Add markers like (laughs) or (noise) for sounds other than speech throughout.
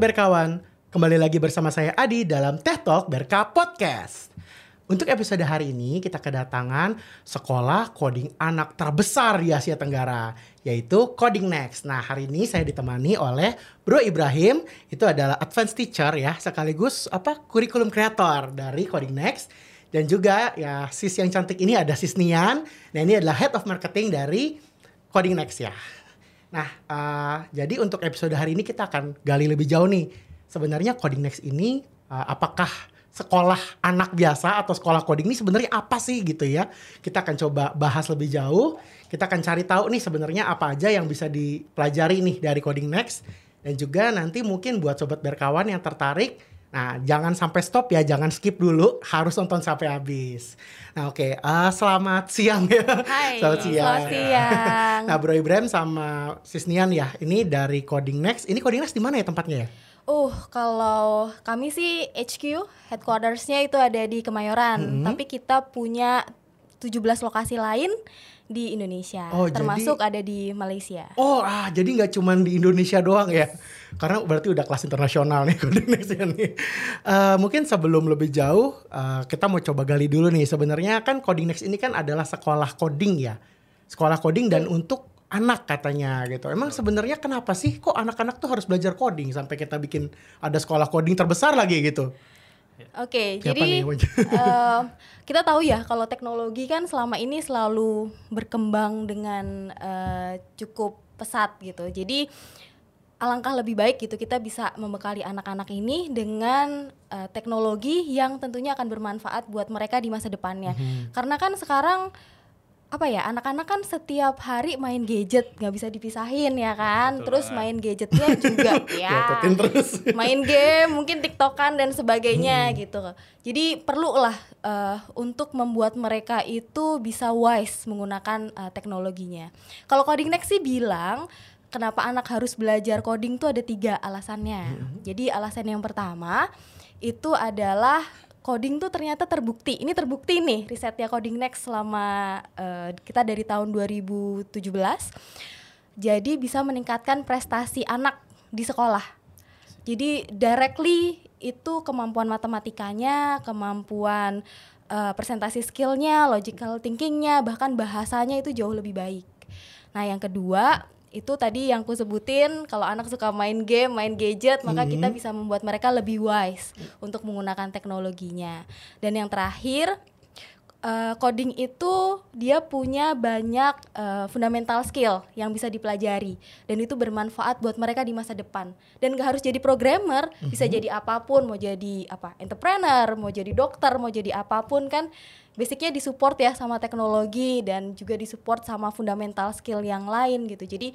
Berkawan, kembali lagi bersama saya Adi dalam Teh Talk Berka Podcast. Untuk episode hari ini kita kedatangan sekolah coding anak terbesar di Asia Tenggara, yaitu Coding Next. Nah hari ini saya ditemani oleh Bro Ibrahim, itu adalah advanced teacher ya, sekaligus apa kurikulum kreator dari Coding Next. Dan juga ya sis yang cantik ini ada sis Nian, nah ini adalah head of marketing dari Coding Next ya. Nah, uh, jadi untuk episode hari ini kita akan gali lebih jauh nih. Sebenarnya Coding Next ini uh, apakah sekolah anak biasa atau sekolah coding ini sebenarnya apa sih gitu ya? Kita akan coba bahas lebih jauh. Kita akan cari tahu nih sebenarnya apa aja yang bisa dipelajari nih dari Coding Next. Dan juga nanti mungkin buat sobat berkawan yang tertarik Nah, jangan sampai stop ya, jangan skip dulu, harus nonton sampai habis. Nah, oke, okay. uh, eh, selamat siang ya. Hai, selamat siang. Selamat siang. nah, Bro Ibrahim sama Sisnian ya, ini dari Coding Next. Ini Coding Next di mana ya tempatnya ya? Uh, kalau kami sih HQ, headquartersnya itu ada di Kemayoran, hmm. tapi kita punya 17 lokasi lain di Indonesia, oh, termasuk jadi, ada di Malaysia. Oh, ah jadi nggak cuma di Indonesia doang ya? Karena berarti udah kelas internasional nih (laughs) Indonesia nih. Uh, mungkin sebelum lebih jauh, uh, kita mau coba gali dulu nih. Sebenarnya kan Coding Next ini kan adalah sekolah coding ya, sekolah coding dan untuk anak katanya gitu. Emang sebenarnya kenapa sih kok anak-anak tuh harus belajar coding sampai kita bikin ada sekolah coding terbesar lagi gitu? Oke, okay, jadi uh, (laughs) kita tahu ya kalau teknologi kan selama ini selalu berkembang dengan uh, cukup pesat gitu. Jadi alangkah lebih baik gitu kita bisa membekali anak-anak ini dengan uh, teknologi yang tentunya akan bermanfaat buat mereka di masa depannya. Mm -hmm. Karena kan sekarang apa ya anak-anak kan setiap hari main gadget nggak bisa dipisahin ya kan Betul terus lah. main gadgetnya juga (laughs) ya terus. (laughs) main game mungkin tiktokan dan sebagainya hmm. gitu jadi perlu lah uh, untuk membuat mereka itu bisa wise menggunakan uh, teknologinya kalau coding next sih bilang kenapa anak harus belajar coding tuh ada tiga alasannya hmm. jadi alasan yang pertama itu adalah coding tuh ternyata terbukti. Ini terbukti nih risetnya Coding Next selama uh, kita dari tahun 2017. Jadi bisa meningkatkan prestasi anak di sekolah. Jadi directly itu kemampuan matematikanya, kemampuan uh, presentasi skillnya, logical thinkingnya, bahkan bahasanya itu jauh lebih baik. Nah yang kedua itu tadi yang ku sebutin kalau anak suka main game, main gadget, maka hmm. kita bisa membuat mereka lebih wise untuk menggunakan teknologinya. Dan yang terakhir, uh, coding itu dia punya banyak uh, fundamental skill yang bisa dipelajari dan itu bermanfaat buat mereka di masa depan. Dan gak harus jadi programmer, hmm. bisa jadi apa pun, mau jadi apa, entrepreneur, mau jadi dokter, mau jadi apa pun kan basicnya disupport ya sama teknologi dan juga disupport sama fundamental skill yang lain gitu. Jadi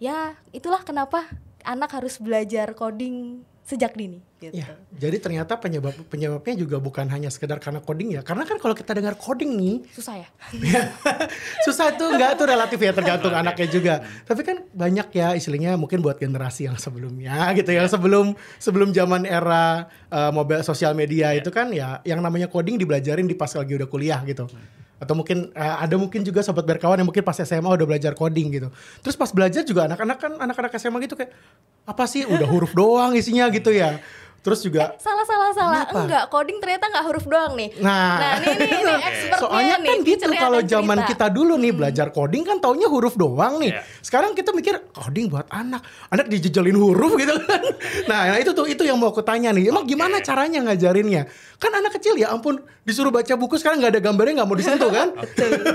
ya itulah kenapa anak harus belajar coding sejak dini. Gitu. Ya, jadi ternyata penyebab penyebabnya juga bukan hanya sekedar karena coding ya, karena kan kalau kita dengar coding nih susah ya. (laughs) susah tuh nggak tuh relatif ya tergantung anaknya juga. Tapi kan banyak ya istilahnya mungkin buat generasi yang sebelumnya gitu ya, sebelum sebelum zaman era uh, mobile sosial media itu kan ya yang namanya coding dibelajarin di pas lagi udah kuliah gitu atau mungkin uh, ada mungkin juga sobat berkawan yang mungkin pas SMA udah belajar coding gitu. Terus pas belajar juga anak-anak kan anak-anak SMA gitu kayak apa sih udah huruf doang isinya gitu ya. Terus juga eh, salah salah salah kenapa? enggak coding ternyata enggak huruf doang nih. Nah, nah ini nih, nih (laughs) expertnya Soalnya nih, kan gitu kalau zaman kita dulu nih hmm. belajar coding kan taunya huruf doang nih. Yeah. Sekarang kita mikir coding buat anak. Anak dijejelin huruf (laughs) gitu kan. nah, itu tuh itu yang mau aku tanya nih. Emang okay. gimana caranya ngajarinnya? Kan anak kecil ya ampun disuruh baca buku sekarang nggak ada gambarnya nggak mau disentuh kan?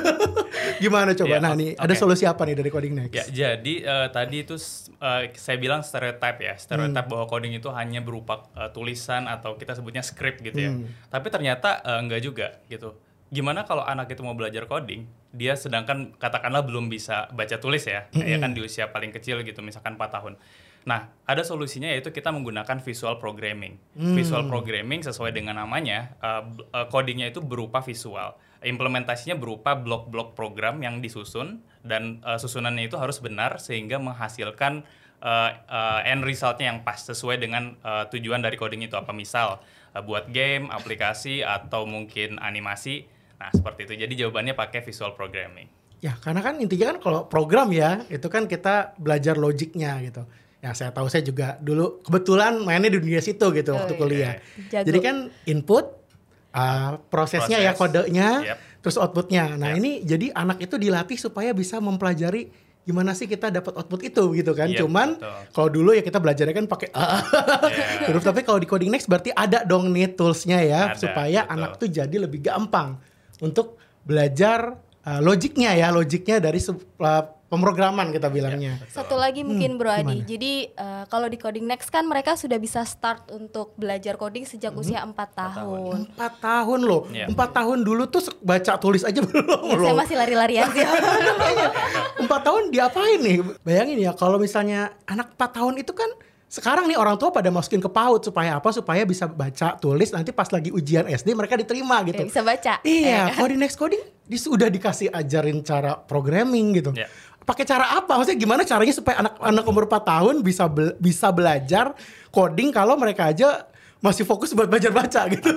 (laughs) gimana coba? Yeah, nah, nih okay. ada solusi apa nih dari coding next? Ya, jadi uh, tadi itu uh, saya bilang stereotype ya. Stereotype hmm. bahwa coding itu hanya berupa uh, tulisan atau kita sebutnya script gitu ya. Hmm. Tapi ternyata uh, enggak juga gitu. Gimana kalau anak itu mau belajar coding, dia sedangkan katakanlah belum bisa baca tulis ya, hmm. ya kan di usia paling kecil gitu, misalkan 4 tahun. Nah, ada solusinya yaitu kita menggunakan visual programming. Hmm. Visual programming sesuai dengan namanya, uh, uh, codingnya itu berupa visual. Implementasinya berupa blok-blok program yang disusun dan uh, susunannya itu harus benar sehingga menghasilkan uh, uh, end resultnya yang pas sesuai dengan uh, tujuan dari coding itu apa misal uh, buat game, aplikasi atau mungkin animasi. Nah seperti itu. Jadi jawabannya pakai visual programming. Ya karena kan intinya kan kalau program ya itu kan kita belajar logiknya gitu. Ya saya tahu saya juga dulu kebetulan mainnya di dunia situ gitu oh, waktu iya. kuliah. Jago. Jadi kan input uh, prosesnya ya, Proses. ya kodenya, yep. terus outputnya. Nah yep. ini jadi anak itu dilatih supaya bisa mempelajari gimana sih kita dapat output itu gitu kan. Yep, Cuman kalau dulu ya kita belajarnya kan pakai yeah. (laughs) huruf tapi kalau di coding next berarti ada dong nih toolsnya ya ada, supaya betul. anak tuh jadi lebih gampang untuk belajar uh, logiknya ya logiknya dari uh, pemrograman kita bilangnya. Ya, Satu lagi mungkin hmm, Bro Adi. Gimana? Jadi uh, kalau di Coding Next kan mereka sudah bisa start untuk belajar coding sejak hmm. usia 4 tahun. 4 tahun loh. Ya. 4 tahun dulu tuh baca tulis aja (laughs) belum ya, loh. Saya masih lari-larian sih. (laughs) 4 tahun diapain nih? Bayangin ya kalau misalnya anak 4 tahun itu kan sekarang nih orang tua pada masukin ke PAUD supaya apa? Supaya bisa baca, tulis nanti pas lagi ujian SD mereka diterima gitu. Ya, bisa baca. Iya, eh. coding next coding sudah dikasih ajarin cara programming gitu. Yeah pakai cara apa? Maksudnya gimana caranya supaya anak-anak umur 4 tahun bisa be bisa belajar coding kalau mereka aja masih fokus buat belajar baca gitu.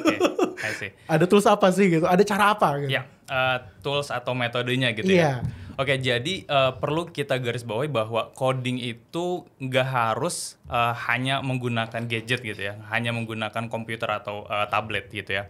Okay, (laughs) ada tools apa sih gitu? Ada cara apa gitu? Ya, uh, tools atau metodenya gitu yeah. ya. Oke, jadi uh, perlu kita garis bawahi bahwa coding itu nggak harus uh, hanya menggunakan gadget gitu ya, hanya menggunakan komputer atau uh, tablet gitu ya.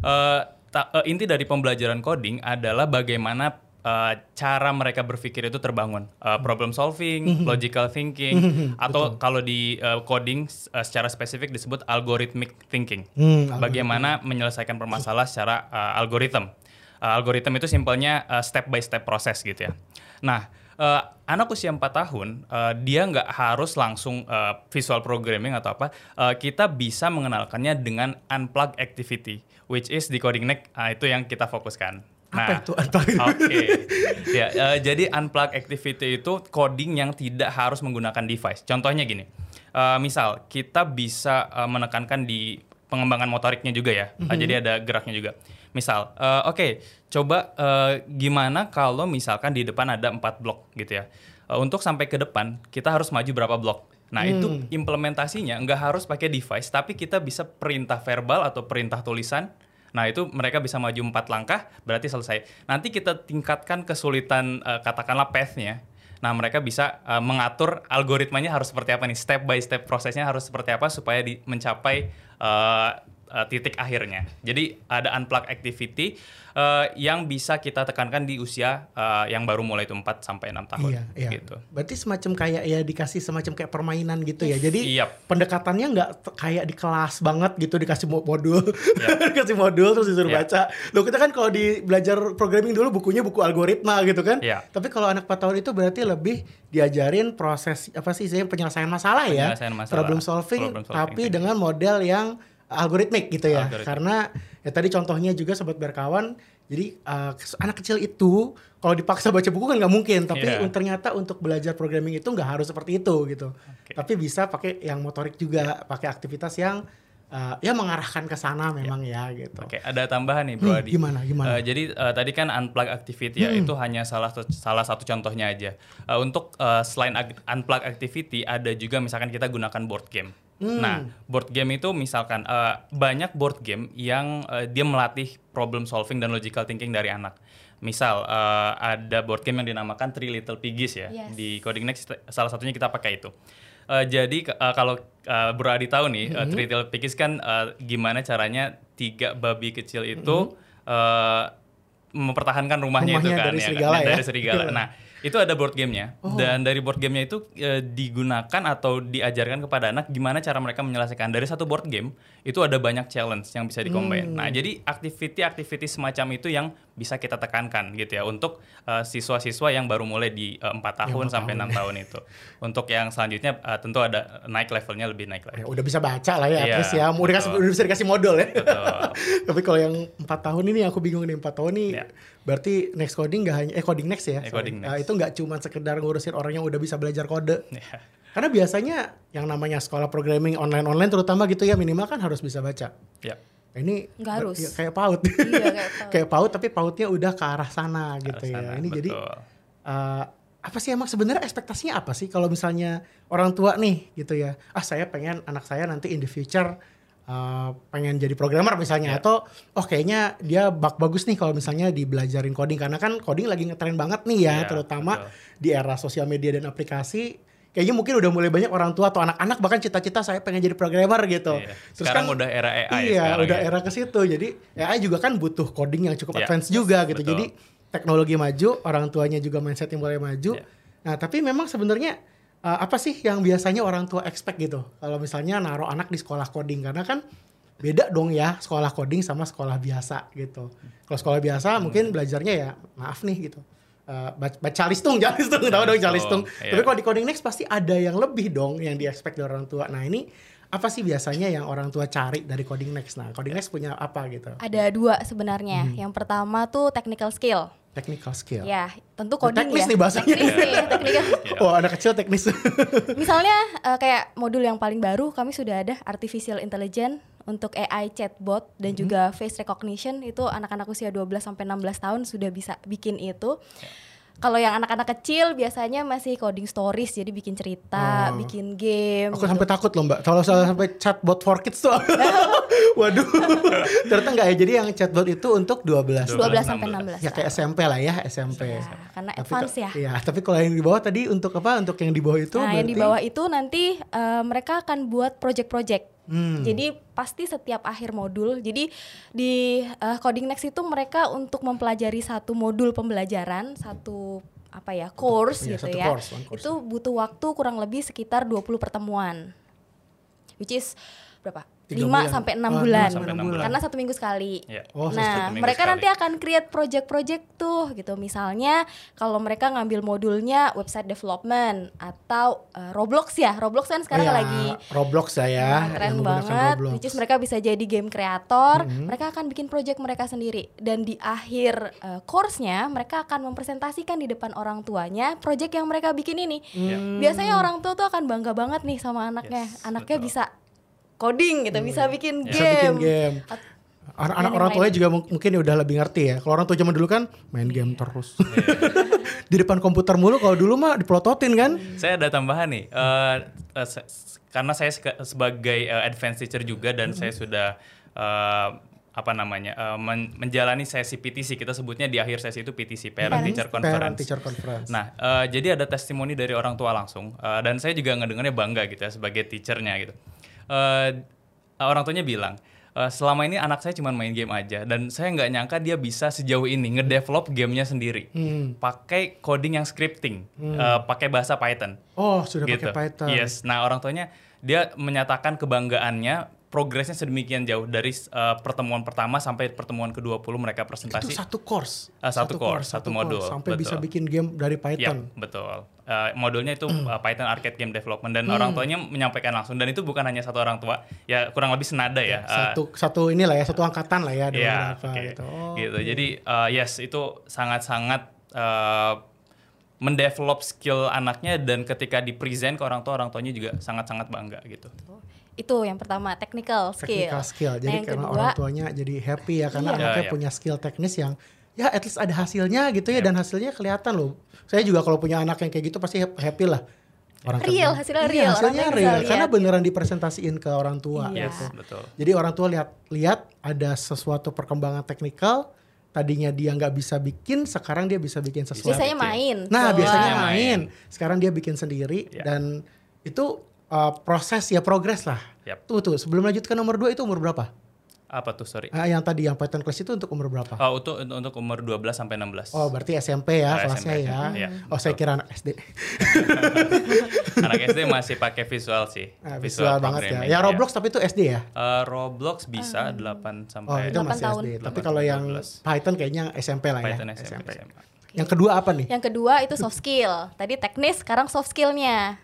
Uh, ta uh, inti dari pembelajaran coding adalah bagaimana uh, cara mereka berpikir itu terbangun uh, problem solving, mhm. logical thinking, mhm, atau kalau di uh, coding uh, secara spesifik disebut algorithmic thinking. Hmm, Bagaimana menyelesaikan permasalahan secara uh, algoritma. Uh, algoritma itu simpelnya uh, step by step proses gitu ya. Nah, uh, anak usia 4 tahun uh, dia nggak harus langsung uh, visual programming atau apa. Uh, kita bisa mengenalkannya dengan unplug activity, which is di coding neck uh, itu yang kita fokuskan. Apa nah, itu unplug? Oke. Okay. ya, uh, jadi unplug activity itu coding yang tidak harus menggunakan device. Contohnya gini. Uh, misal kita bisa uh, menekankan di pengembangan motoriknya juga ya. Mm -hmm. jadi ada geraknya juga. Misal, uh, oke, okay, coba uh, gimana kalau misalkan di depan ada empat blok gitu ya. Uh, untuk sampai ke depan kita harus maju berapa blok. Nah hmm. itu implementasinya nggak harus pakai device, tapi kita bisa perintah verbal atau perintah tulisan Nah itu mereka bisa maju empat langkah, berarti selesai. Nanti kita tingkatkan kesulitan uh, katakanlah path-nya. Nah mereka bisa uh, mengatur algoritmanya harus seperti apa nih, step by step prosesnya harus seperti apa supaya di, mencapai uh, uh, titik akhirnya. Jadi ada unplug activity uh, yang bisa kita tekankan di usia uh, yang baru mulai itu 4 sampai 6 tahun iya, iya. gitu. Berarti semacam kayak ya dikasih semacam kayak permainan gitu ya. Jadi yep. pendekatannya nggak kayak di kelas banget gitu dikasih modul. Yep. (laughs) dikasih modul terus disuruh yep. baca. Loh kita kan kalau di belajar programming dulu bukunya buku algoritma gitu kan. Yep. Tapi kalau anak 4 tahun itu berarti lebih diajarin proses apa sih saya penyelesaian masalah ya. penyelesaian ya. Masalah. Problem solving, Problem solving tapi dengan model yang algoritmik gitu ya. Algoritmik. Karena ya tadi contohnya juga sobat berkawan, jadi uh, anak kecil itu kalau dipaksa baca buku kan nggak mungkin, tapi yeah. ternyata untuk belajar programming itu nggak harus seperti itu gitu. Okay. Tapi bisa pakai yang motorik juga, pakai aktivitas yang uh, ya mengarahkan ke sana memang yeah. ya gitu. Oke, okay, ada tambahan nih Bro hmm, Adi. Gimana gimana? Uh, jadi uh, tadi kan unplug activity ya, hmm. itu hanya salah satu salah satu contohnya aja. Uh, untuk uh, selain unplug activity ada juga misalkan kita gunakan board game. Hmm. Nah, board game itu misalkan uh, banyak board game yang uh, dia melatih problem solving dan logical thinking dari anak. Misal uh, ada board game yang dinamakan Three Little Piggies ya. Yes. Di Coding Next salah satunya kita pakai itu. Uh, jadi uh, kalau uh, Bro Adi tahu nih, mm -hmm. uh, Three Little Piggies kan uh, gimana caranya tiga babi kecil itu mm -hmm. uh, mempertahankan rumahnya, rumahnya itu kan dari ya, serigala ya. Dari serigala. Nah, itu ada board gamenya oh. dan dari board gamenya itu e, digunakan atau diajarkan kepada anak gimana cara mereka menyelesaikan dari satu board game itu ada banyak challenge yang bisa dikombin. Hmm. Nah jadi activity-activity semacam itu yang bisa kita tekankan gitu ya untuk uh, siswa-siswa yang baru mulai di uh, tahun sampai enam tahun itu. (laughs) Untuk yang selanjutnya uh, tentu ada naik levelnya lebih naik lagi. Ya, udah bisa baca lah ya, yeah, ya. Udah, kasih, udah bisa dikasih modal ya. (laughs) Tapi kalau yang empat tahun ini aku bingung nih empat tahun ini yeah. Berarti next coding nggak hanya eh coding next ya. Eh, coding next. Uh, itu nggak cuma sekedar ngurusin orang yang udah bisa belajar kode. Yeah. Karena biasanya yang namanya sekolah programming online-online terutama gitu ya minimal kan harus bisa baca. Yeah Nah, ini Nggak harus. Ya, kayak paut. Iya, kayak (laughs) paut. kayak paut tapi pautnya udah ke arah sana ke gitu arah ya. ini betul. jadi uh, apa sih emang sebenarnya ekspektasinya apa sih kalau misalnya orang tua nih gitu ya. Ah saya pengen anak saya nanti in the future uh, pengen jadi programmer misalnya yeah. atau oh kayaknya dia bak bagus nih kalau misalnya dibelajarin coding karena kan coding lagi ngetren banget nih ya yeah, terutama betul. di era sosial media dan aplikasi kayaknya mungkin udah mulai banyak orang tua atau anak-anak bahkan cita-cita saya pengen jadi programmer gitu. Iya. Terus Sekarang kan udah era AI Iya, udah ya. era ke situ. Jadi AI juga kan butuh coding yang cukup Iya, advance juga gitu. betul. Jadi teknologi maju, orang tuanya juga mindsetnya mulai maju. Iya. Nah, tapi memang sebenarnya uh, apa sih yang biasanya orang tua expect gitu? Kalau misalnya naruh anak di sekolah coding karena kan beda dong ya sekolah coding sama sekolah biasa gitu. Kalau sekolah biasa Hmm. mungkin belajarnya ya maaf nih gitu. Uh, baca, baca listung, (laughs) jangan listung, tahu dong Calistung, listung. iya. Tapi kalau di coding next pasti ada yang lebih dong yang di expect dari orang tua. Nah ini apa sih biasanya yang orang tua cari dari coding next? Nah coding next punya apa gitu? Ada dua sebenarnya. Hmm. Yang pertama tuh technical skill. Technical skill. Ya, tentu coding teknis ya. nih bahasanya. Teknis nih. Iya. (laughs) Oh anak kecil teknis. (laughs) Misalnya eh, kayak modul yang paling baru kami sudah ada artificial intelligence untuk AI chatbot dan Hmm. juga face recognition itu anak-anak usia 12 sampai 16 tahun sudah bisa bikin itu. Kalau yang anak-anak kecil biasanya masih coding stories jadi bikin cerita, Oh. bikin game. Aku gitu. sampai takut loh mbak. Kalau sampai chatbot for kids tuh. (laughs) Waduh. (laughs) Ternyata enggak ya. Jadi yang chatbot itu untuk 12. 12 sampai 16. Ya kayak SMP lah ya SMP. Ya, karena Tapi advance ya. Iya, tapi kalau yang di bawah tadi untuk apa? Untuk yang di bawah itu Nah, yang di bawah itu nanti eh, mereka akan buat project-project. Hmm. Jadi pasti setiap akhir modul. Jadi di eh, Coding Next itu mereka untuk mempelajari satu modul pembelajaran, satu apa ya, course iya, gitu satu ya. course, course. Itu butuh waktu kurang lebih sekitar 20 pertemuan. Which is berapa? Tiga 5 bulan. sampai 6 Ah, bulan. lima sampai enam bulan. Karena satu minggu sekali. Iya. Oh, nah, mereka sekali. nanti akan create project-project tuh gitu. Misalnya kalau mereka ngambil modulnya website development atau uh, Roblox ya. Roblox kan sekarang Oh, ya, lagi Roblox ya. Nah, keren yang menggunakan banget. Roblox. Which is mereka bisa jadi game creator. Mhm. Mereka akan bikin project mereka sendiri. Dan di akhir uh, course-nya mereka akan mempresentasikan di depan orang tuanya project yang mereka bikin ini. Hmm. Biasanya orang tua tuh akan bangga banget nih sama anaknya. Yes, anaknya betul. bisa coding gitu, bisa bikin Bisa game. bikin game. Anak-anak orang tuanya juga mung- mungkin udah lebih ngerti ya. Kalau orang tua zaman dulu kan main game terus. (laughs) di depan komputer mulu. Kalau dulu mah dipelototin kan. Saya ada tambahan nih. Se- se- karena saya sebagai eh, advanced teacher juga dan saya sudah eh, apa namanya eh, men- menjalani sesi PTC kita sebutnya di akhir sesi itu PTC Parent Parent- Teacher Parent Conference. teacher conference. Nah, eh, jadi ada testimoni dari orang tua langsung eh, dan saya juga ngedengarnya bangga gitu ya sebagai teachernya gitu. Eh, orang tuanya bilang "Eh, selama ini anak saya cuma main game aja dan saya nggak nyangka dia bisa sejauh ini ngedevelop gamenya sendiri, Hmm. pakai coding yang scripting, eh, pakai bahasa Python. Oh, sudah gitu. pakai Python. Yes. Nah orang tuanya dia menyatakan kebanggaannya progresnya sedemikian jauh dari uh, pertemuan pertama sampai pertemuan ke-20 mereka Itu presentasi. satu course. Ah, satu course, satu modul, Sampai bisa betul. bikin game dari Ya, Python. betul. Uh, modulnya itu uh, Python Arcade Game Development dan orang tuanya menyampaikan langsung dan itu bukan hanya satu orang tua, ya kurang lebih senada ya. Uh, Satu satu inilah ya, satu angkatan lah ya ada Iya, oke. gitu. Oh, gitu. Jadi uh, yes itu sangat-sangat uh, mendevelop skill anaknya dan ketika di present ke orang tua orang tuanya juga sangat-sangat bangga gitu. Itu yang pertama, technical skill. technical skill. Nah, Jadi yang karena kedua, orang tuanya jadi happy ya karena Iya. anaknya Iya, iya. punya skill teknis yang ya at least ada hasilnya gitu ya dan hasilnya kelihatan loh. Saya juga kalau punya anak yang kayak gitu pasti happy lah. Orang Real, kerja. hasilnya Iya, real, orang hasilnya real lihat karena gitu. beneran dipresentasiin ke orang tua Iya. Yes, gitu. betul. Jadi orang tua lihat lihat ada sesuatu perkembangan teknikal tadinya dia nggak bisa bikin sekarang dia bisa bikin sesuatu. biasanya bikin. main. Nah, biasanya Doang. main. Sekarang dia bikin sendiri Ya. dan itu uh, proses ya progres lah. Yap. Tuh tuh, sebelum lanjut ke nomor 2 itu umur berapa? Apa tuh sorry? Ah, yang tadi yang Python class itu untuk umur berapa? Oh, untuk untuk umur 12 sampai 16. Oh, berarti SMP ya Ah, kelasnya SMP, ya. iya, oh, saya kira anak SD. (laughs) Anak SD masih pakai visual sih. Ah, visual banget ya. Ya iya. Roblox tapi itu SD ya? Eh, Roblox bisa 8 Oh, sampai itu 8 masih tahun. SD. Tapi 8 kalau yang 12. Python kayaknya SMP lah ya. Python SMP. SMA. Yang kedua apa nih? Yang kedua itu soft skill. Tadi teknis, sekarang soft skillnya.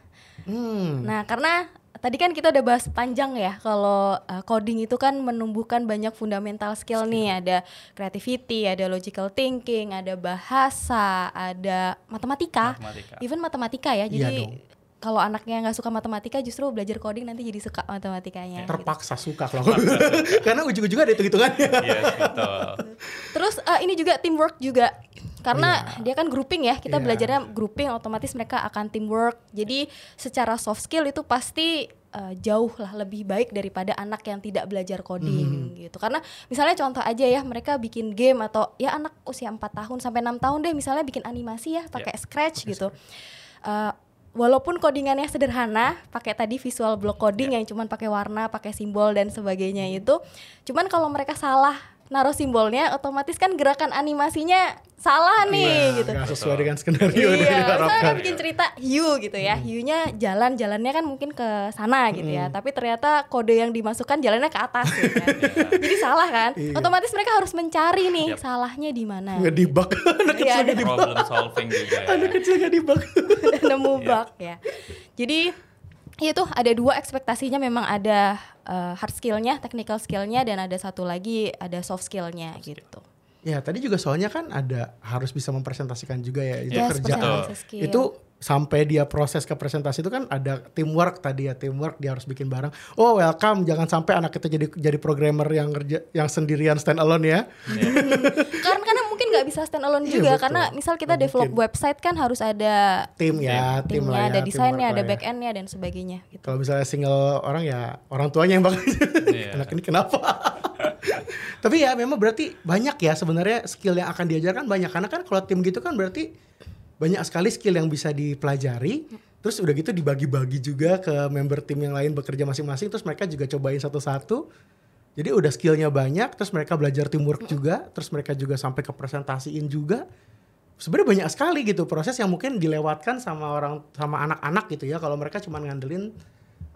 Hmm. Nah, karena tadi kan kita udah bahas panjang ya kalau uh, coding itu kan menumbuhkan banyak fundamental skill, nih, ada creativity, ada logical thinking, ada bahasa, ada matematika. Matematika. Even matematika ya. Iya Jadi dong. kalau anaknya nggak suka matematika justru belajar coding nanti jadi suka matematikanya. gitu. Terpaksa suka kalau (laughs) karena ujung-ujungnya ada hitung-hitungannya. Yes, betul. Terus eh, ini juga teamwork juga karena dia kan grouping ya kita Iya. belajarnya grouping otomatis mereka akan teamwork. Jadi secara soft skill itu pasti eh, jauh lah lebih baik daripada anak yang tidak belajar coding gitu. Karena misalnya contoh aja ya mereka bikin game atau ya anak usia 4 tahun sampai enam tahun deh misalnya bikin animasi ya pakai Scratch gitu. Eh, walaupun codingannya sederhana, pakai tadi visual block coding yeah. yang cuman pakai warna, pakai simbol dan sebagainya itu, cuman kalau mereka salah naruh simbolnya otomatis kan gerakan animasinya salah nih iya, gitu. Gak sesuai dengan skenario iya, Saya kan bikin cerita hiu gitu ya. Hmm. Hiunya jalan jalannya kan mungkin ke sana gitu ya. Hmm. Tapi ternyata kode yang dimasukkan jalannya ke atas gitu kan. (laughs) Jadi salah kan? Iya. Otomatis mereka harus mencari nih yep. salahnya di mana. Ngedibak. (laughs) Anak kecil iya, ngedibak. Problem solving juga ya. Anak kecil ngedibak. (laughs) Nemu bug ya. Jadi itu ada dua ekspektasinya memang ada uh, hard skillnya, technical skillnya, dan ada satu lagi ada soft skillnya soft gitu. Ya tadi juga soalnya kan ada harus bisa mempresentasikan juga ya itu yes, kerja. itu sampai dia proses ke presentasi itu kan ada teamwork tadi ya teamwork dia harus bikin bareng oh welcome jangan sampai anak kita jadi jadi programmer yang kerja yang sendirian stand alone ya yeah. karena karena mungkin nggak bisa stand alone iya, juga betul. karena misal kita develop mungkin. website kan harus ada tim ya tim timnya ya, ada desainnya ada ya. back endnya dan sebagainya gitu. kalau misalnya single orang ya orang tuanya yang bakal (laughs) yeah. anak ini kenapa (laughs) tapi ya memang berarti banyak ya sebenarnya skill yang akan diajarkan banyak karena kan kalau tim gitu kan berarti banyak sekali skill yang bisa dipelajari. Terus udah gitu dibagi-bagi juga ke member tim yang lain bekerja masing-masing. Terus mereka juga cobain satu-satu. Jadi udah skillnya banyak terus mereka belajar teamwork juga. Terus mereka juga sampai ke presentasiin juga. Sebenarnya banyak sekali gitu proses yang mungkin dilewatkan sama orang sama anak-anak gitu ya. Kalau mereka cuma ngandelin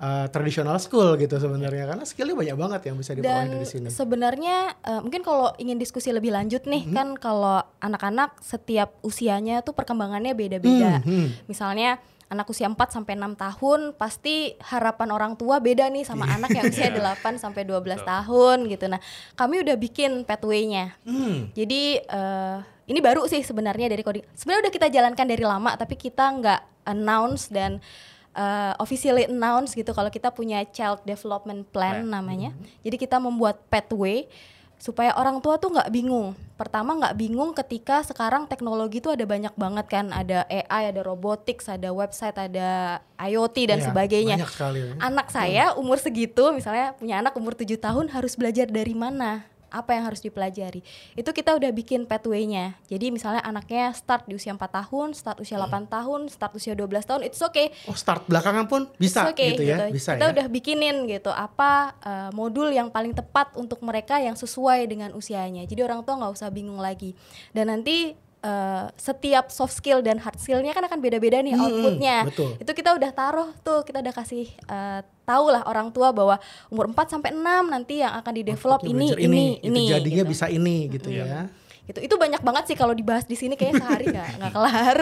uh, traditional school gitu sebenarnya karena skillnya banyak banget yang bisa diperoleh dari sini. Sebenarnya uh, mungkin kalau ingin diskusi lebih lanjut nih mm -hmm. kan kalau anak-anak setiap usianya tuh perkembangannya beda-beda. Mm -hmm. Misalnya anak usia 4 sampai 6 tahun pasti harapan orang tua beda nih sama anak yang usia (laughs) 8 sampai 12 tahun gitu. Nah, kami udah bikin pathway-nya. Mm. Jadi uh, ini baru sih sebenarnya dari coding. Sebenarnya udah kita jalankan dari lama tapi kita nggak announce dan uh, officially announce gitu kalau kita punya child development plan right. namanya. Mm -hmm. Jadi kita membuat pathway supaya orang tua tuh nggak bingung. Pertama nggak bingung ketika sekarang teknologi tuh ada banyak banget kan, ada AI, ada robotics, ada website, ada IoT dan yeah, sebagainya. sekali, ya. Anak saya umur segitu, misalnya punya anak umur tujuh tahun harus belajar dari mana? Apa yang harus dipelajari itu kita udah bikin pathway-nya jadi misalnya anaknya start di usia 4 tahun start usia 8 hmm. tahun start usia 12 tahun it's okay oh start belakangan pun bisa okay, gitu ya gitu. bisa kita ya? udah bikinin gitu apa uh, modul yang paling tepat untuk mereka yang sesuai dengan usianya jadi orang tua nggak usah bingung lagi dan nanti Uh, setiap soft skill dan hard skillnya kan akan beda-beda nih hmm, outputnya. Betul. Itu kita udah taruh tuh, kita udah kasih uh, tahu lah orang tua bahwa umur 4 sampai enam nanti yang akan di develop ini, ini ini ini jadinya gitu. bisa ini gitu hmm. ya. Gitu. Itu banyak banget sih kalau dibahas di sini kayaknya sehari nggak (laughs) nggak kelar.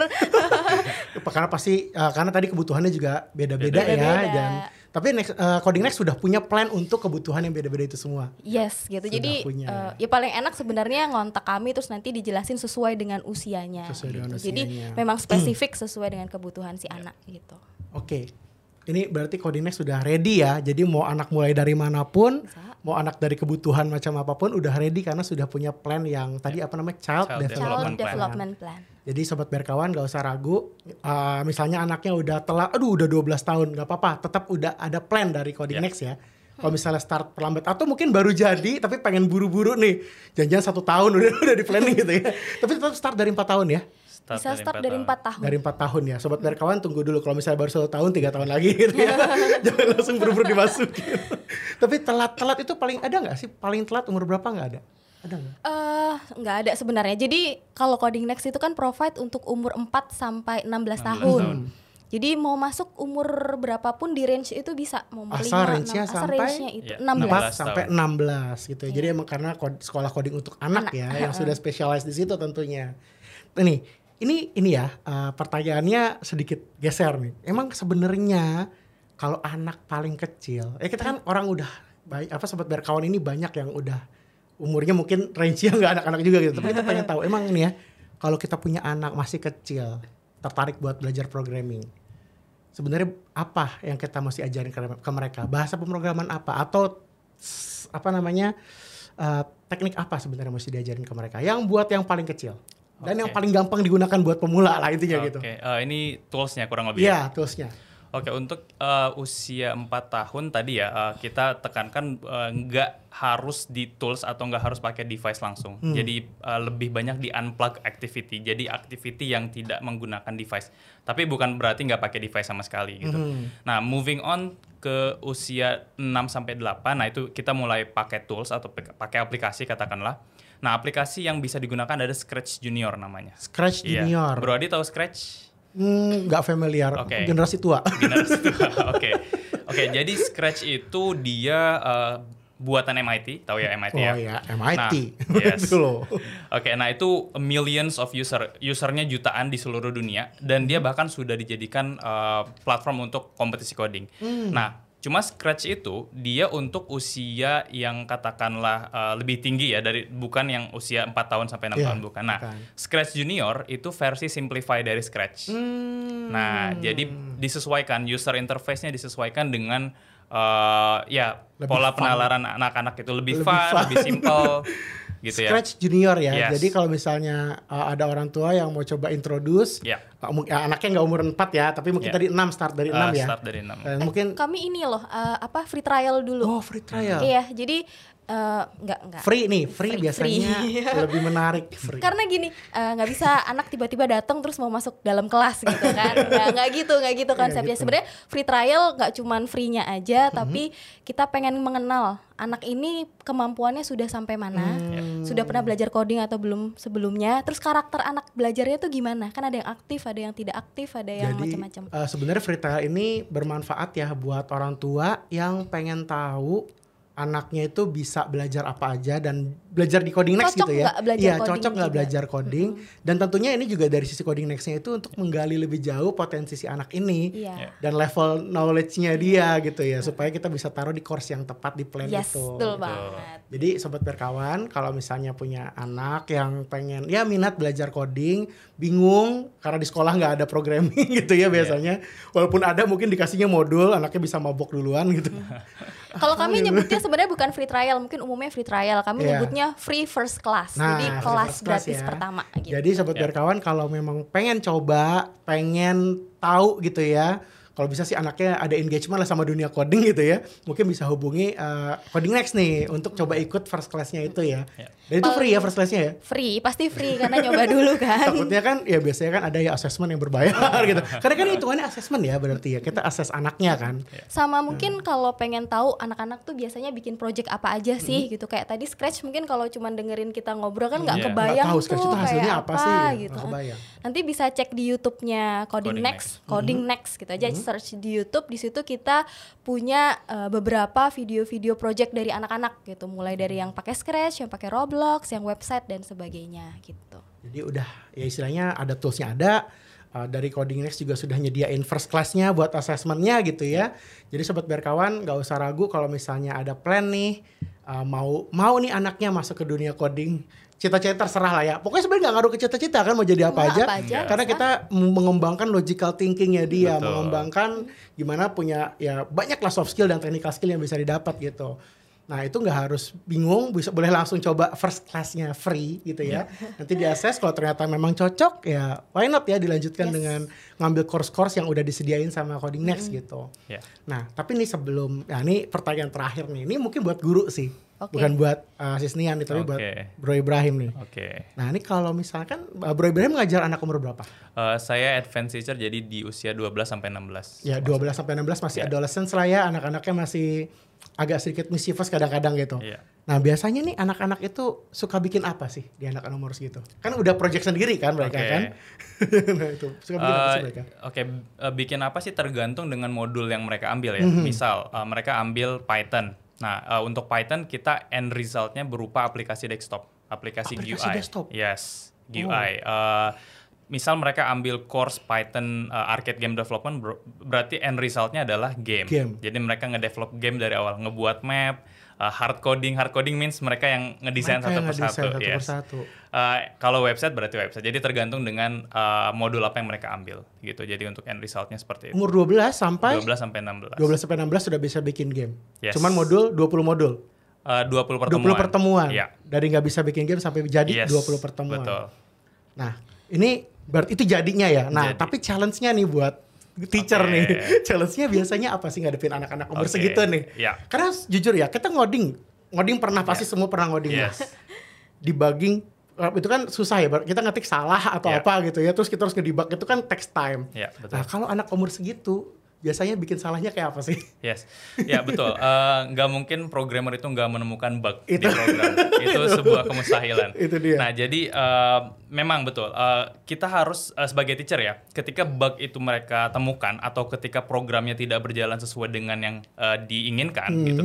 Karena pasti uh, karena tadi kebutuhannya juga beda-beda ya dan tapi next, uh, coding next sudah punya plan untuk kebutuhan yang beda-beda itu semua. Yes gitu. Sudah jadi uh, ya paling enak sebenarnya ngontak kami terus nanti dijelasin sesuai dengan usianya sesuai dengan gitu. usianya. jadi memang spesifik sesuai dengan kebutuhan si anak gitu. Oke. okay ini berarti Codinex sudah ready ya. Jadi mau anak mulai dari mana pun, Bisa. mau anak dari kebutuhan macam apa pun udah ready karena sudah punya plan yang tadi apa namanya child, child development, development plan. plan. Jadi sobat berkawan gak usah ragu. Uh, misalnya anaknya udah telat, aduh udah 12 tahun nggak apa-apa, tetap udah ada plan dari Codinex yeah. ya. Kalau misalnya start terlambat atau mungkin baru jadi tapi pengen buru-buru nih, jangan-jangan satu tahun (laughs) udah udah di planning gitu ya. tapi tetap start dari empat tahun ya. Start bisa start dari empat tahun. Dari empat tahun ya, sobat dari kawan tunggu dulu. Kalau misalnya baru satu tahun, tiga tahun lagi gitu ya, (laughs) jangan langsung buru-buru dimasukin. (laughs) Tapi telat-telat itu paling ada nggak sih? Paling telat umur berapa nggak ada? Ada nggak? Uh, nggak ada sebenarnya. Jadi kalau coding next itu kan provide untuk umur 4 sampai 16, 16 tahun. tahun. Jadi mau masuk umur berapapun di range itu bisa mau asal range-nya sampai range itu ya, 16. 4 sampai 16 gitu. Ya. Jadi emang karena sekolah coding untuk anak, anak. ya yang sudah spesialis di situ tentunya. Nih, ini ini ya uh, pertanyaannya sedikit geser nih. Emang sebenarnya kalau anak paling kecil, ya kita kan orang udah baik apa sobat berkawan ini banyak yang udah umurnya mungkin range-nya (laughs) nggak anak-anak juga gitu. Tapi kita pengen tahu emang nih ya kalau kita punya anak masih kecil tertarik buat belajar programming. Sebenarnya apa yang kita mesti ajarin ke, ke mereka? Bahasa pemrograman apa atau apa namanya? Uh, teknik apa sebenarnya mesti diajarin ke mereka? Yang buat yang paling kecil dan okay. yang paling gampang digunakan buat pemula lah intinya okay. gitu. Oke, uh, ini toolsnya kurang lebih. Iya, ya? toolsnya. Oke, untuk uh, usia 4 tahun tadi ya uh, kita tekankan uh, nggak harus di tools atau nggak harus pakai device langsung. Hmm. Jadi uh, lebih banyak di unplug activity. Jadi activity yang tidak menggunakan device. Tapi bukan berarti nggak pakai device sama sekali gitu. Hmm. Nah, moving on ke usia 6 sampai 8, nah itu kita mulai pakai tools atau pakai aplikasi katakanlah. Nah, aplikasi yang bisa digunakan ada Scratch Junior namanya. Scratch iya. Junior. Bro Adi tahu Scratch? Hmm, nggak familiar. Okay. Generasi tua. (laughs) Generasi tua. (laughs) Oke. Oke, okay. okay, jadi Scratch itu dia uh, buatan MIT, tahu ya MIT ya? oh, ya? ya, MIT. Nah, (laughs) yes. Oke, okay, nah itu millions of user, usernya jutaan di seluruh dunia dan dia bahkan sudah dijadikan uh, platform untuk kompetisi coding. Hmm. Nah, Cuma Scratch itu dia untuk usia yang katakanlah uh, lebih tinggi ya dari bukan yang usia 4 tahun sampai 6 yeah, tahun bukan. Nah, bukan. Scratch Junior itu versi simplify dari Scratch. Hmm. Nah, jadi disesuaikan user interface-nya disesuaikan dengan uh, ya lebih pola fun. penalaran anak-anak itu lebih, lebih fun, fun, lebih simple. (laughs) gitu ya. Scratch Junior ya. Yes. Jadi kalau misalnya uh, ada orang tua yang mau coba introduce, yeah. uh, ya, anaknya nggak umur 4 ya, tapi mungkin yeah. tadi 6 start dari 6 uh, ya. Start dari 6. Eh, mungkin kami ini loh uh, apa free trial dulu. Oh, free trial. Iya, jadi Uh, enggak enggak free nih free, free biasanya free. lebih menarik free. karena gini nggak uh, bisa anak tiba-tiba datang terus mau masuk dalam kelas gitu kan (laughs) nggak nggak gitu nggak gitu konsepnya gitu. sebenarnya free trial nggak cuman free-nya aja mm-hmm. tapi kita pengen mengenal anak ini kemampuannya sudah sampai mana hmm. sudah pernah belajar coding atau belum sebelumnya terus karakter anak belajarnya tuh gimana kan ada yang aktif ada yang tidak aktif ada yang macam-macam uh, sebenarnya free trial ini bermanfaat ya buat orang tua yang pengen tahu anaknya itu bisa belajar apa aja dan belajar di coding next cocok gitu ya. Iya, cocok nggak belajar coding mm-hmm. dan tentunya ini juga dari sisi coding nextnya itu untuk menggali lebih jauh potensi si anak ini yeah. dan level knowledge-nya dia gitu ya supaya kita bisa taruh di course yang tepat di plan yes, itu. Betul banget. Jadi sobat berkawan kalau misalnya punya anak yang pengen ya minat belajar coding, bingung karena di sekolah nggak ada programming (laughs) gitu ya biasanya. Yeah. Walaupun ada mungkin dikasihnya modul, anaknya bisa mabok duluan gitu. (laughs) Kalau kami nyebutnya sebenarnya bukan free trial, mungkin umumnya free trial. Kami yeah. nyebutnya free first class. Nah, Jadi kelas gratis ya. pertama gitu. Jadi sobat yeah. berkawan kalau memang pengen coba, pengen tahu gitu ya kalau bisa sih anaknya ada engagement lah sama dunia coding gitu ya. Mungkin bisa hubungi uh, coding next nih untuk coba ikut first classnya itu ya. Yeah. dan itu free ya first classnya ya? Free pasti free karena nyoba (laughs) dulu kan. Takutnya kan ya biasanya kan ada ya assessment yang berbayar (laughs) gitu. Karena kan hitungannya assessment ya berarti ya kita assess anaknya kan. Sama mungkin hmm. kalau pengen tahu anak-anak tuh biasanya bikin project apa aja sih hmm. gitu. Kayak tadi scratch mungkin kalau cuma dengerin kita ngobrol kan nggak yeah. kebayang gak tahu, tuh itu kayak apa, apa sih, gitu nanti bisa cek di YouTube-nya coding, coding next, next. coding hmm. next gitu aja. Hmm search di YouTube di situ kita punya uh, beberapa video-video project dari anak-anak gitu. Mulai dari yang pakai Scratch yang pakai Roblox yang website dan sebagainya gitu. Jadi udah ya istilahnya ada toolsnya ada. Uh, dari Coding Next juga sudah nyediain first classnya buat assessmentnya gitu ya. Jadi sobat berkawan nggak usah ragu kalau misalnya ada plan nih uh, mau mau nih anaknya masuk ke dunia coding cita-cita terserah lah ya. Pokoknya sebenarnya nggak ngaruh ke cita-cita kan mau jadi apa, aja. apa aja. Karena kita mengembangkan logical thinkingnya dia, Betul. mengembangkan gimana punya ya banyak lah soft skill dan technical skill yang bisa didapat gitu. Nah itu nggak harus bingung, bisa boleh langsung coba first classnya free gitu ya. Iya. Nanti di assess kalau ternyata memang cocok ya why not ya dilanjutkan yes. dengan ngambil course-course yang udah disediain sama Coding Next mm. gitu. Yeah. Nah tapi nih sebelum, ya ini pertanyaan terakhir nih, ini mungkin buat guru sih. Okay. Bukan buat uh, Sisnian nih, tapi okay. buat Bro Ibrahim nih. Oke. Okay. Nah ini kalau misalkan uh, Bro Ibrahim ngajar anak umur berapa? Uh, saya advanced teacher jadi di usia 12 sampai 16. Ya 12 sampai 16 masih yeah. adolescent lah ya, anak-anaknya masih agak sedikit mischievous kadang-kadang gitu. Yeah. Nah biasanya nih anak-anak itu suka bikin apa sih di anak anak umur segitu? Kan udah project sendiri kan mereka okay. kan? (laughs) nah itu suka bikin uh, apa sih mereka? Oke, okay. uh, bikin apa sih tergantung dengan modul yang mereka ambil ya. Mm -hmm. Misal uh, mereka ambil Python. Nah uh, untuk Python kita end resultnya berupa aplikasi desktop, aplikasi, aplikasi GUI. Desktop? Yes, GUI. Oh. Uh, misal mereka ambil course Python uh, arcade game development ber berarti end resultnya adalah game. game. Jadi mereka ngedevelop game dari awal, ngebuat map, uh, hard coding. Hard coding means mereka yang ngedesain satu persatu. Satu yes. persatu. Uh, kalau website berarti website. Jadi tergantung dengan uh, modul apa yang mereka ambil gitu. Jadi untuk end resultnya seperti itu. Umur 12 sampai 12 sampai 16. 12 sampai 16 sudah bisa bikin game. Yes. Cuman modul 20 modul. Uh, 20 pertemuan. 20 pertemuan. Ya. Dari nggak bisa bikin game sampai jadi yes. 20 pertemuan. Betul. Nah, ini berarti itu jadinya ya. Nah, Jadi. tapi challenge-nya nih buat teacher okay. nih. (laughs) Challenge-nya biasanya apa sih ngadepin anak-anak umur okay. segitu nih? Yeah. Karena jujur ya, kita ngoding. Ngoding pernah pasti yeah. semua pernah ngoding. Yes. (laughs) Debugging eh, itu kan susah ya kita ngetik salah atau yeah. apa gitu ya terus kita harus ngedebug itu kan text time yeah, betul. nah kalau anak umur segitu biasanya bikin salahnya kayak apa sih? Yes, ya betul. (laughs) Eh, nggak uh, mungkin programmer itu nggak menemukan bug itu. di program. (laughs) itu sebuah kemustahilan. itu dia. Nah jadi uh, memang betul. Uh, kita harus uh, sebagai teacher ya, ketika bug itu mereka temukan atau ketika programnya tidak berjalan sesuai dengan yang uh, diinginkan hmm. gitu,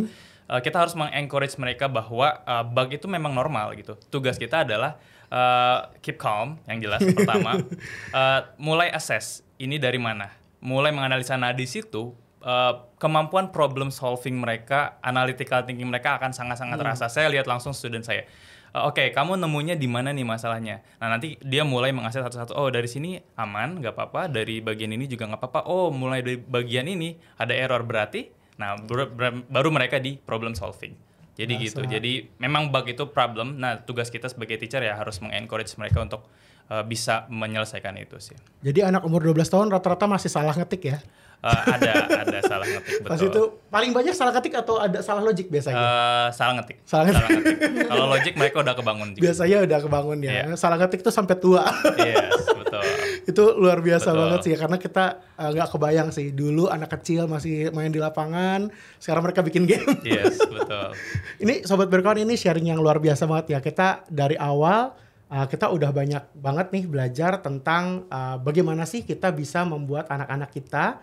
uh, kita harus mengencourage mereka bahwa uh, bug itu memang normal gitu. Tugas kita adalah uh, keep calm yang jelas pertama, uh, (laughs) mulai assess ini dari mana mulai menganalisa nah di situ uh, kemampuan problem solving mereka, analytical thinking mereka akan sangat-sangat hmm. terasa. Saya lihat langsung student saya. Uh, Oke, okay, kamu nemunya di mana nih masalahnya? Nah nanti dia mulai mengakses satu-satu. Oh dari sini aman, nggak apa-apa. Dari bagian ini juga nggak apa-apa. Oh mulai dari bagian ini ada error berarti. Nah ber ber baru mereka di problem solving. Jadi Masa. gitu. Jadi memang bug itu problem. Nah tugas kita sebagai teacher ya harus mengencourage mereka untuk uh, bisa menyelesaikan itu sih. Jadi anak umur 12 tahun rata-rata masih salah ngetik ya? Uh, ada ada salah ngetik betul. Pas itu paling banyak salah ketik atau ada salah logik biasanya? Uh, salah ngetik. Salah ngetik. Salah ngetik. Kalau logik mereka udah kebangun juga. Biasanya udah kebangun ya. Yeah. Salah ngetik tuh sampai tua. yes, betul. itu luar biasa betul. banget sih karena kita nggak uh, kebayang sih dulu anak kecil masih main di lapangan, sekarang mereka bikin game. yes, betul. (laughs) ini sobat berkawan ini sharing yang luar biasa banget ya. Kita dari awal uh, kita udah banyak banget nih belajar tentang uh, bagaimana sih kita bisa membuat anak-anak kita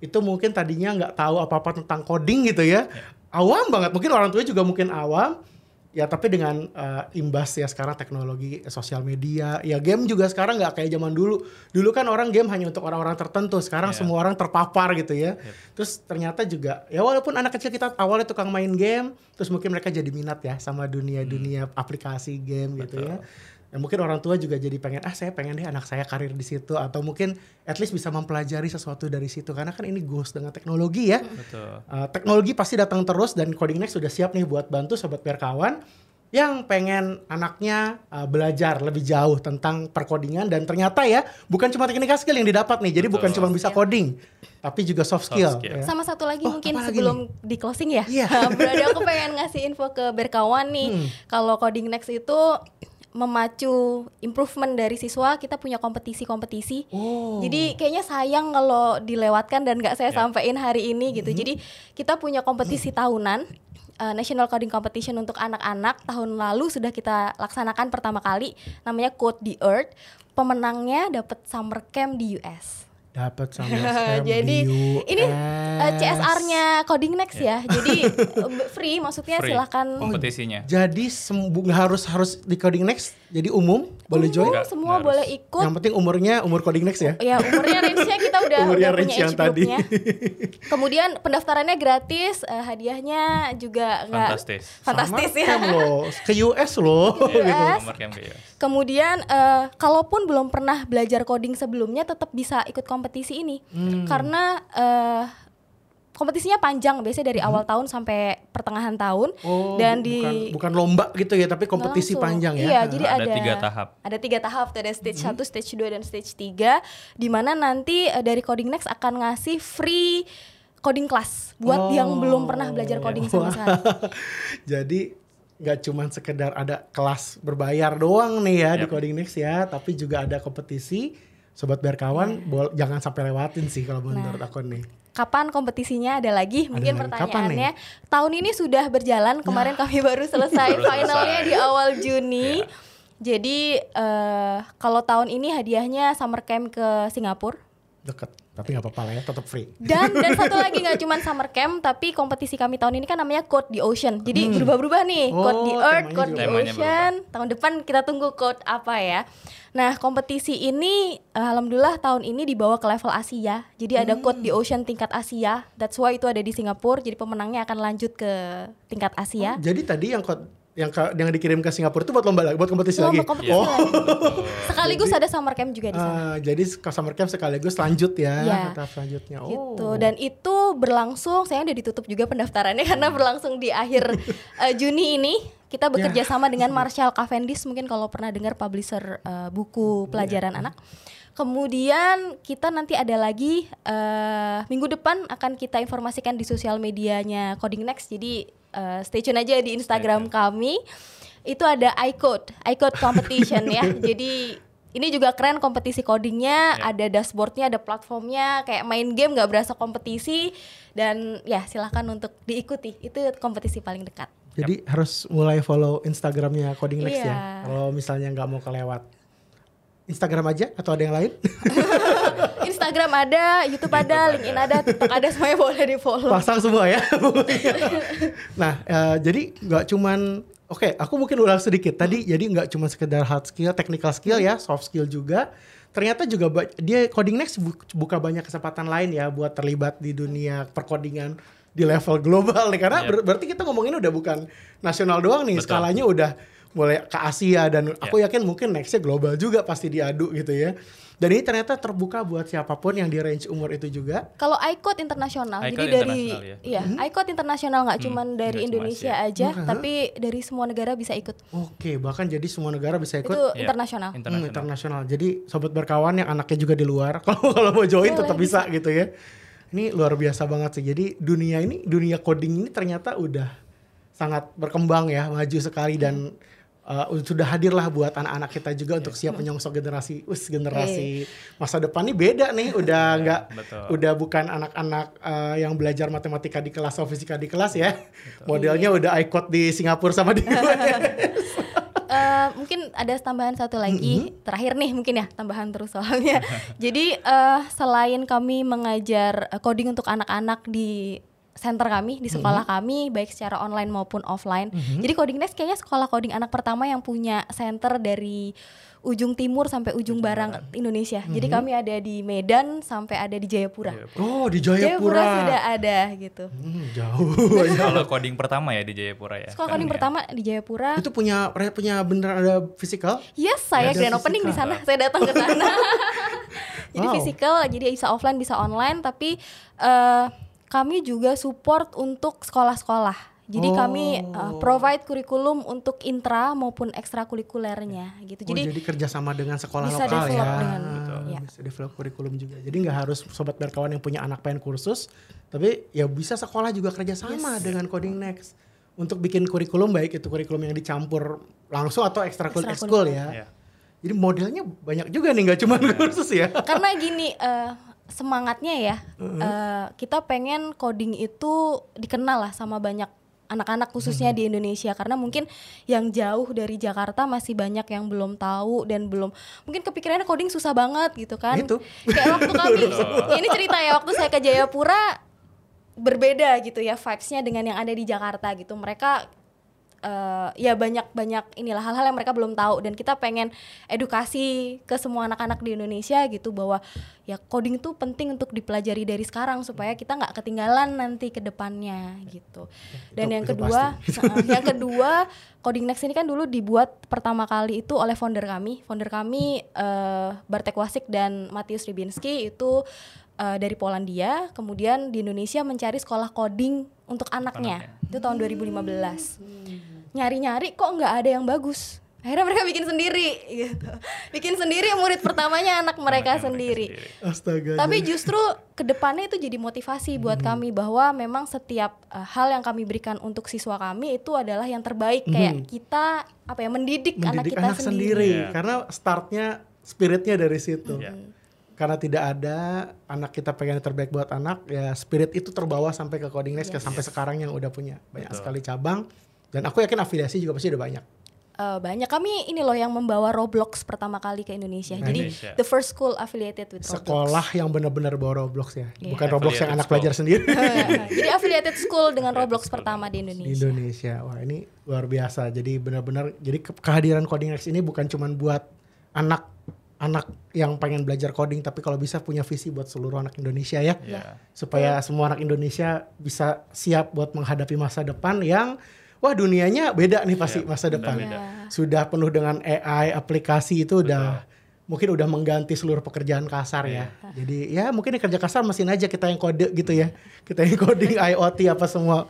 itu mungkin tadinya nggak tahu apa-apa tentang coding gitu ya. ya. Awam banget, mungkin orang tua juga mungkin awam. Ya tapi dengan uh, imbas ya sekarang teknologi sosial media, ya game juga sekarang nggak kayak zaman dulu. Dulu kan orang game hanya untuk orang-orang tertentu, sekarang yeah. semua orang terpapar gitu ya. Yep. Terus ternyata juga ya walaupun anak kecil kita awalnya tukang main game, terus mungkin mereka jadi minat ya sama dunia-dunia hmm. aplikasi game Betul. gitu ya ya mungkin orang tua juga jadi pengen ah saya pengen deh anak saya karir di situ atau mungkin at least bisa mempelajari sesuatu dari situ karena kan ini goes dengan teknologi ya Betul. Uh, teknologi pasti datang terus dan coding next sudah siap nih buat bantu sobat perkawan yang pengen anaknya uh, belajar lebih jauh tentang perkodingan dan ternyata ya bukan cuma teknik skill yang didapat nih jadi Betul. bukan cuma bisa coding tapi juga soft skill, soft skill. Ya. sama satu lagi oh, mungkin sebelum nih? di closing ya yeah. (laughs) berarti aku pengen ngasih info ke berkawan nih hmm. kalau coding next itu memacu improvement dari siswa kita punya kompetisi-kompetisi oh. jadi kayaknya sayang kalau dilewatkan dan nggak saya yeah. sampaikan hari ini gitu mm -hmm. jadi kita punya kompetisi tahunan uh, National Coding Competition untuk anak-anak tahun lalu sudah kita laksanakan pertama kali namanya Code the Earth pemenangnya dapat summer camp di US dapat (laughs) sama Jadi ini uh, eh, CSR-nya Coding Next yeah. ya. Jadi (laughs) free maksudnya free. silakan kompetisinya. Oh, jadi harus harus di Coding Next jadi umum boleh join? semua Nggak boleh ikut. Yang penting umurnya umur Coding Next ya. Ya, umurnya range-nya kita udah (laughs) umurnya udah range punya yang tadi. Kemudian pendaftarannya gratis, uh, hadiahnya juga enggak fantastis. Fantastis Sama ya. loh, ke US loh ke US. gitu. Kemudian uh, kalaupun belum pernah belajar coding sebelumnya tetap bisa ikut kompetisi ini. Hmm. Karena uh, kompetisinya panjang biasanya dari hmm. awal tahun sampai pertengahan tahun oh, dan di bukan, bukan lomba gitu ya tapi kompetisi panjang ya iya jadi ada, ada tiga tahap ada tiga tahap ada stage hmm. 1, stage 2 dan stage 3 di mana nanti uh, dari Coding Next akan ngasih free coding class buat oh. yang belum pernah belajar coding sama sekali (laughs) jadi nggak cuma sekedar ada kelas berbayar doang nih ya yep. di Coding Next ya tapi juga ada kompetisi sobat berkawan yeah. jangan sampai lewatin sih kalau menurut nah. aku nih kapan kompetisinya ada lagi? Mungkin ada pertanyaannya. Tahun ini sudah berjalan. Kemarin kami (laughs) baru selesai finalnya di awal Juni. Yeah. Jadi uh, kalau tahun ini hadiahnya summer camp ke Singapura. Deket, tapi nggak apa-apa lah ya, tetap free. Dan dan satu lagi (laughs) nggak cuma summer camp, tapi kompetisi kami tahun ini kan namanya Code the Ocean. Jadi hmm. berubah-berubah nih, oh, Code the Earth, Code the Ocean. Berubah. Tahun depan kita tunggu code apa ya? Nah, kompetisi ini alhamdulillah tahun ini dibawa ke level Asia. Jadi hmm. ada Code di Ocean tingkat Asia. That's why itu ada di Singapura. Jadi pemenangnya akan lanjut ke tingkat Asia. Oh, jadi tadi yang Code yang ke, yang dikirim ke Singapura itu buat lomba lagi, buat kompetisi lomba lagi. Kompetisi oh. lagi. (laughs) sekaligus ada summer camp juga di sana. Uh, jadi summer camp sekaligus lanjut ya, ya. tahap selanjutnya. Oh. Gitu. Dan itu berlangsung, saya udah ditutup juga pendaftarannya (laughs) karena berlangsung di akhir uh, (laughs) Juni ini kita bekerja ya. sama dengan Marshall Cavendish mungkin kalau pernah dengar publisher uh, buku pelajaran ya. anak Kemudian kita nanti ada lagi uh, minggu depan akan kita informasikan di sosial medianya Coding Next. Jadi uh, stay tune aja di Instagram kami. Itu ada iCode, iCode competition ya. (laughs) Jadi ini juga keren kompetisi codingnya, yeah. ada dashboardnya, ada platformnya, kayak main game nggak berasa kompetisi dan ya silahkan untuk diikuti. Itu kompetisi paling dekat. Jadi yep. harus mulai follow Instagramnya Coding Next yeah. ya. Kalau misalnya nggak mau kelewat. Instagram aja atau ada yang lain? (laughs) Instagram ada, YouTube ada, LinkedIn ada, TikTok ada, semuanya boleh di follow. Pasang semua ya. (laughs) nah, uh, jadi nggak cuman Oke, okay, aku mungkin ulang sedikit. Tadi jadi nggak cuma sekedar hard skill, technical skill ya, soft skill juga. Ternyata juga dia coding next buka banyak kesempatan lain ya buat terlibat di dunia perkodingan di level global nih karena yep. ber berarti kita ngomongin udah bukan nasional doang nih, Betul. skalanya udah mulai ke Asia dan yeah. aku yakin mungkin nextnya global juga pasti diadu gitu ya. Dan ini ternyata terbuka buat siapa pun yang di range umur itu juga. Kalau ICOT internasional, jadi dari ya. iya, hmm. ICOT internasional nggak hmm. cuma dari Indonesia aja, hmm. tapi dari semua negara bisa ikut. Oke, bahkan jadi semua negara bisa ikut. Itu yeah. internasional. Hmm, internasional. Jadi sobat berkawan yang anaknya juga di luar, (laughs) kalau kalau mau join tetap bisa gitu ya. Ini luar biasa banget sih. Jadi dunia ini, dunia coding ini ternyata udah sangat berkembang ya, maju sekali dan hmm uh, sudah hadirlah buat anak-anak kita juga yeah. untuk siap menyongsong generasi us generasi yeah. masa depan ini beda nih udah iya, nggak yeah, udah bukan anak-anak uh, yang belajar matematika di kelas atau fisika di kelas ya betul. modelnya yeah. udah ikut di Singapura sama di Uh, (laughs) mungkin ada tambahan satu lagi mm -hmm. terakhir nih mungkin ya tambahan terus soalnya (laughs) jadi uh, selain kami mengajar coding untuk anak-anak di center kami di sekolah mm -hmm. kami baik secara online maupun offline. Mm -hmm. Jadi Coding Nest kayaknya sekolah coding anak pertama yang punya center dari ujung timur sampai ujung, ujung barat Indonesia. Mm -hmm. Jadi kami ada di Medan sampai ada di Jayapura. Oh, di Jayapura. Jayapura sudah ada gitu. Hmm, jauh. Kalau coding pertama ya di Jayapura ya. Sekolah coding ya. pertama di Jayapura. Itu punya punya bener ada fisikal? Yes, saya grand opening di sana. Saya datang ke sana. (laughs) jadi wow. fisikal, jadi bisa offline, bisa online tapi uh, kami juga support untuk sekolah-sekolah. Jadi oh. kami uh, provide kurikulum untuk intra maupun ekstrakurikulernya gitu. Oh, jadi, jadi kerjasama dengan sekolah bisa lokal ya. Dengan, ya. Bisa develop kurikulum juga. Jadi nggak harus sobat berkawan yang punya anak pengen kursus, tapi ya bisa sekolah juga kerjasama yes. dengan Coding Next untuk bikin kurikulum baik itu kurikulum yang dicampur langsung atau ekstrakul ya. Yeah. Jadi modelnya banyak juga nih nggak cuma yeah. (laughs) kursus ya. Karena gini. Uh, semangatnya ya uh-huh. uh, kita pengen coding itu dikenal lah sama banyak anak-anak khususnya hmm. di Indonesia karena mungkin yang jauh dari Jakarta masih banyak yang belum tahu dan belum mungkin kepikirannya coding susah banget gitu kan itu. kayak waktu (laughs) kami ini cerita ya waktu saya ke Jayapura berbeda gitu ya vibesnya dengan yang ada di Jakarta gitu mereka uh, ya banyak banyak inilah hal-hal yang mereka belum tahu. Dan kita pengen edukasi ke semua anak-anak di Indonesia gitu bahwa ya coding itu penting untuk dipelajari dari sekarang supaya kita nggak ketinggalan nanti ke depannya gitu. Dan itu, yang kedua uh, yang kedua coding next ini kan dulu dibuat pertama kali itu oleh founder kami. Founder kami uh, Bartek Wasik dan Matius Ribinski itu uh, dari Polandia. Kemudian di Indonesia mencari sekolah coding untuk anaknya, anaknya. itu tahun 2015 hmm nyari-nyari kok nggak ada yang bagus akhirnya mereka bikin sendiri gitu bikin sendiri murid pertamanya anak mereka anak sendiri. sendiri astaga tapi justru ke depannya itu jadi motivasi buat hmm. kami bahwa memang setiap uh, hal yang kami berikan untuk siswa kami itu adalah yang terbaik hmm. kayak kita apa ya mendidik, mendidik anak kita anak sendiri, sendiri. Yeah. karena startnya spiritnya dari situ yeah. Karena tidak ada anak kita pengen yang terbaik buat anak ya spirit itu terbawa sampai ke coding next yes. sampai sekarang yang udah punya banyak Betul. sekali cabang dan aku yakin afiliasi juga pasti udah banyak. Uh, banyak kami ini loh yang membawa Roblox pertama kali ke Indonesia. Nah, Jadi Indonesia. the first school affiliated with Roblox. Sekolah yang benar-benar bawa Roblox ya, yeah. bukan Roblox yang anak school. pelajar sendiri. Jadi affiliated school dengan Roblox pertama di Indonesia. Di Indonesia, wah ini luar biasa. Jadi benar-benar, jadi kehadiran Coding X ini bukan cuma buat anak anak yang pengen belajar coding tapi kalau bisa punya visi buat seluruh anak Indonesia ya. Yeah. Supaya yeah. semua anak Indonesia bisa siap buat menghadapi masa depan yang wah dunianya beda nih pasti yeah, masa depan. Beda. Sudah penuh dengan AI, aplikasi itu Betul. udah mungkin udah mengganti seluruh pekerjaan kasar yeah. ya. Iya. Jadi ya mungkin kerja kasar mesin aja kita yang kode gitu ya. Kita yang coding (laughs) IoT apa semua.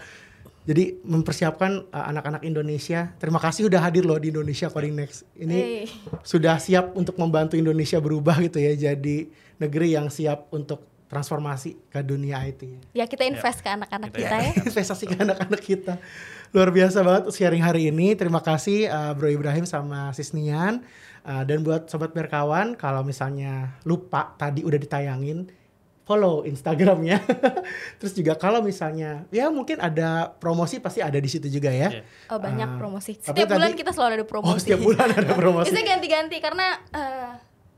Jadi mempersiapkan uh, anak-anak Indonesia. Terima kasih udah hadir loh di Indonesia Coding Next. Ini hey. sudah siap untuk membantu Indonesia berubah gitu ya jadi negeri yang siap untuk transformasi ke dunia IT. Ya kita invest ya. ke anak-anak kita, kita ya. (laughs) Investasi ke anak-anak kita. Luar biasa banget sharing hari ini. Terima kasih uh, Bro Ibrahim sama Sisnian. Uh, dan buat sobat berkawan, kalau misalnya lupa tadi udah ditayangin, follow Instagramnya. (laughs) Terus juga kalau misalnya ya mungkin ada promosi pasti ada di situ juga ya. Yeah. Oh banyak uh, promosi. Setiap bulan tadi, kita selalu ada promosi. Oh setiap bulan ada (laughs) promosi. Biasanya ganti-ganti karena uh,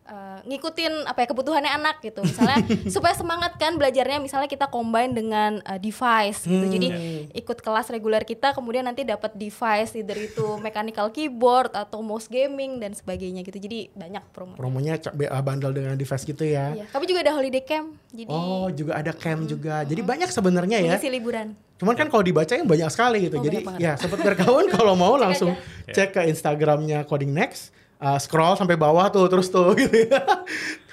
uh, ngikutin apa ya kebutuhannya anak gitu. Misalnya (laughs) supaya semangat kan belajarnya misalnya kita combine dengan uh, device gitu. Hmm. jadi ikut kelas reguler kita kemudian nanti dapat device either itu mechanical keyboard atau mouse gaming dan sebagainya gitu. Jadi banyak promo promonya ah, bandel dengan device gitu ya? Iya. tapi juga ada holiday camp jadi oh juga ada camp hmm. juga. Jadi banyak sebenarnya ya. Mengisi liburan. Cuman kan kalau dibaca yang banyak sekali gitu. Oh, Jadi ya sobat berkawan kalau mau (laughs) langsung cek ke Instagramnya Coding Next uh, scroll sampai bawah tuh terus tuh (laughs) gitu ya.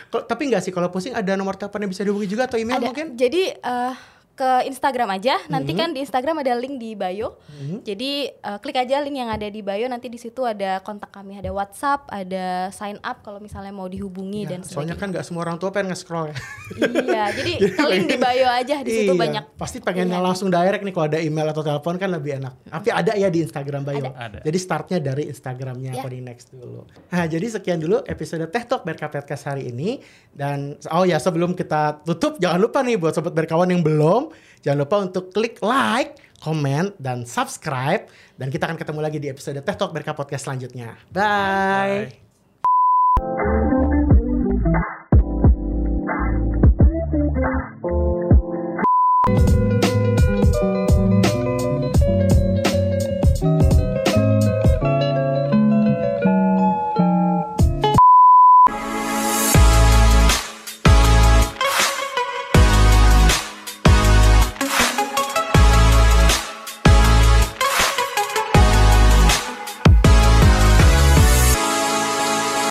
Tapi nggak sih kalau pusing ada nomor telepon yang bisa dihubungi juga atau email ada. mungkin? Jadi uh, ke Instagram aja. Nanti mm-hmm. kan di Instagram ada link di bio. Mm-hmm. Jadi uh, klik aja link yang ada di bio. Nanti di situ ada kontak kami, ada WhatsApp, ada sign up kalau misalnya mau dihubungi ya, dan sebagainya. Soalnya kan nggak semua orang tua pengen nge-scroll ya. iya, jadi (laughs) link di bio aja di situ iya, banyak. Pasti pengennya iya. langsung direct nih kalau ada email atau telepon kan lebih enak. Tapi ada ya di Instagram bio. Ada. ada. Jadi startnya dari Instagramnya ya. Coding Next dulu. Nah, jadi sekian dulu episode Teh Talk Berkapetkas hari ini dan oh ya sebelum kita tutup jangan lupa nih buat sobat berkawan yang belum Jangan lupa untuk klik like, comment, dan subscribe. Dan kita akan ketemu lagi di episode Teh Talk Berka Podcast selanjutnya. Bye. Bye.